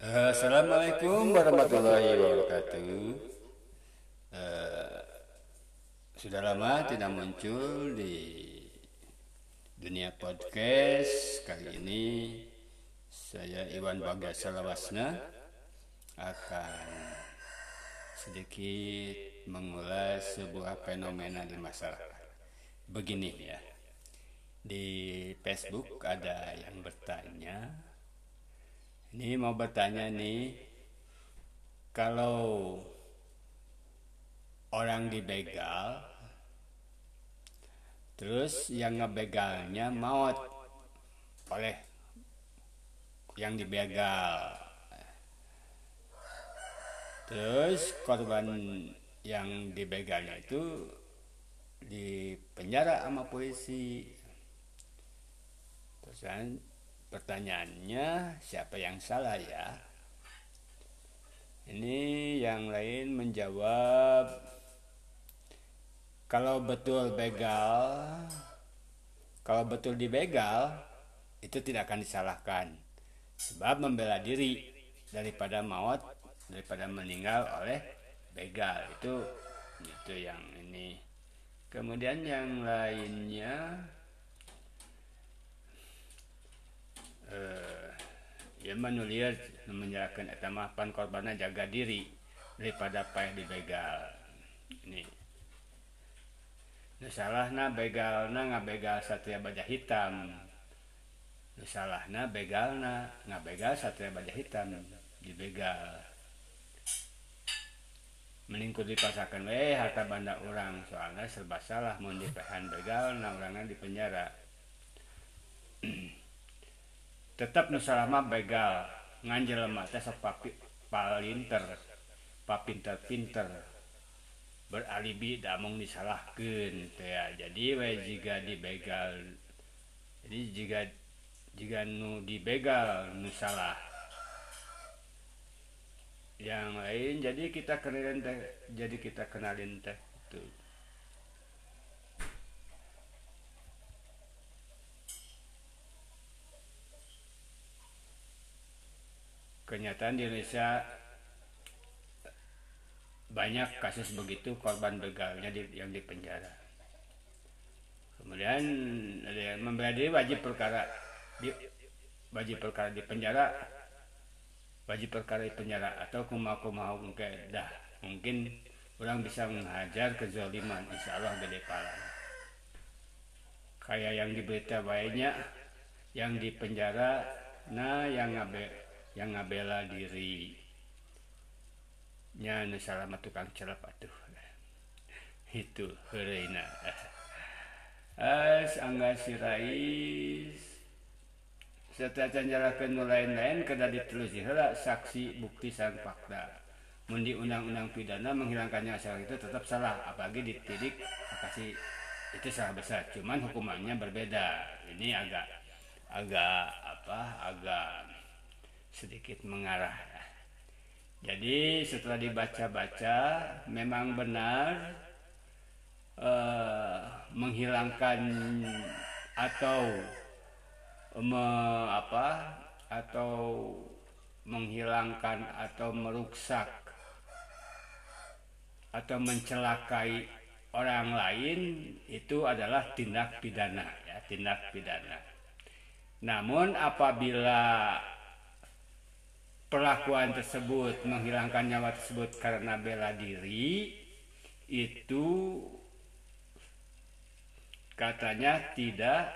Assalamualaikum warahmatullahi wabarakatuh. Uh, sudah lama tidak muncul di dunia podcast. Kali ini saya Iwan Bagas Salawasna akan sedikit mengulas sebuah fenomena di masyarakat. Begini ya. Di Facebook ada yang bertanya ini mau bertanya nih, kalau orang dibegal, terus yang ngebegalnya maut oleh yang dibegal. Terus korban yang dibegalnya itu di penjara sama polisi. Terus kan Pertanyaannya, siapa yang salah ya? Ini yang lain menjawab, kalau betul begal, kalau betul dibegal, itu tidak akan disalahkan. Sebab membela diri daripada maut, daripada meninggal oleh begal. Itu itu yang ini. Kemudian yang lainnya Eh, Manulir menyerahkan etamapan korbannya jaga diri daripada payah dibegal ini salahna begal na ngabegal satria baja hitam. Salahna begal na ngabegal satria baja hitam dibegal meningkut dipasakan eh harta banda orang soalnya serba salah mau dipehan begal na orangnya di penjara tetap nusalama begal. Nganjel mata sok papi palinter papinter-pinter. Beralibi damong disalahkan ya. Jadi we jika dibegal jadi jika jika nu dibegal nu salah. Yang lain jadi kita kenalin teh jadi kita kenalin teh tuh kenyataan di Indonesia banyak kasus begitu korban begalnya di, yang di penjara. Kemudian ada yang membela diri wajib perkara di wajib perkara di penjara wajib perkara di penjara atau kumau mungkin dah mungkin orang bisa menghajar kezaliman insya Allah gede pala kayak yang di berita banyak yang di penjara nah yang ngabe yang ngabela diri nya salah tukang celap atuh. Itu hereina as angga sirais serta canjarakeun nu lain-lain kada ditelusuri heula saksi bukti sang fakta. Mun di undang-undang pidana menghilangkannya asal itu tetap salah apalagi ditidik kasih itu salah besar. Cuman hukumannya berbeda. Ini agak agak apa agak sedikit mengarah. Jadi setelah dibaca-baca memang benar eh, menghilangkan atau me, apa atau menghilangkan atau merusak atau mencelakai orang lain itu adalah tindak pidana ya tindak pidana. Namun apabila perlakuan tersebut menghilangkan nyawa tersebut karena bela diri itu katanya tidak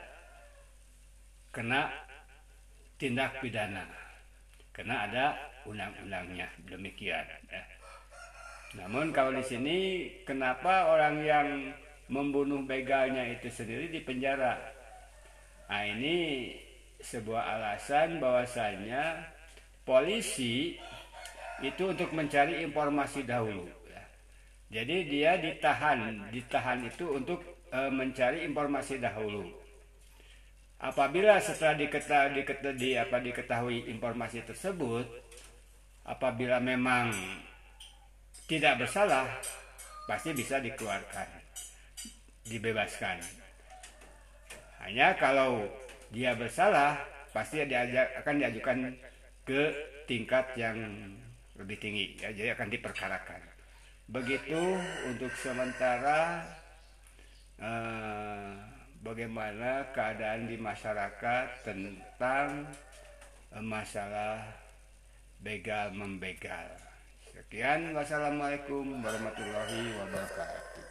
kena tindak pidana karena ada undang-undangnya demikian ya. Namun kalau di sini kenapa orang yang membunuh begalnya itu sendiri di penjara? Nah ini sebuah alasan bahwasanya polisi itu untuk mencari informasi dahulu. Ya. Jadi dia ditahan, ditahan itu untuk e, mencari informasi dahulu. Apabila setelah diketahui, diketahui, di, apa, diketahui informasi tersebut, apabila memang tidak bersalah, pasti bisa dikeluarkan, dibebaskan. Hanya kalau dia bersalah, pasti diajak, akan diajukan ke tingkat yang lebih tinggi. Ya jadi akan diperkarakan. Begitu untuk sementara eh, bagaimana keadaan di masyarakat tentang eh, masalah begal membegal. Sekian. Wassalamualaikum warahmatullahi wabarakatuh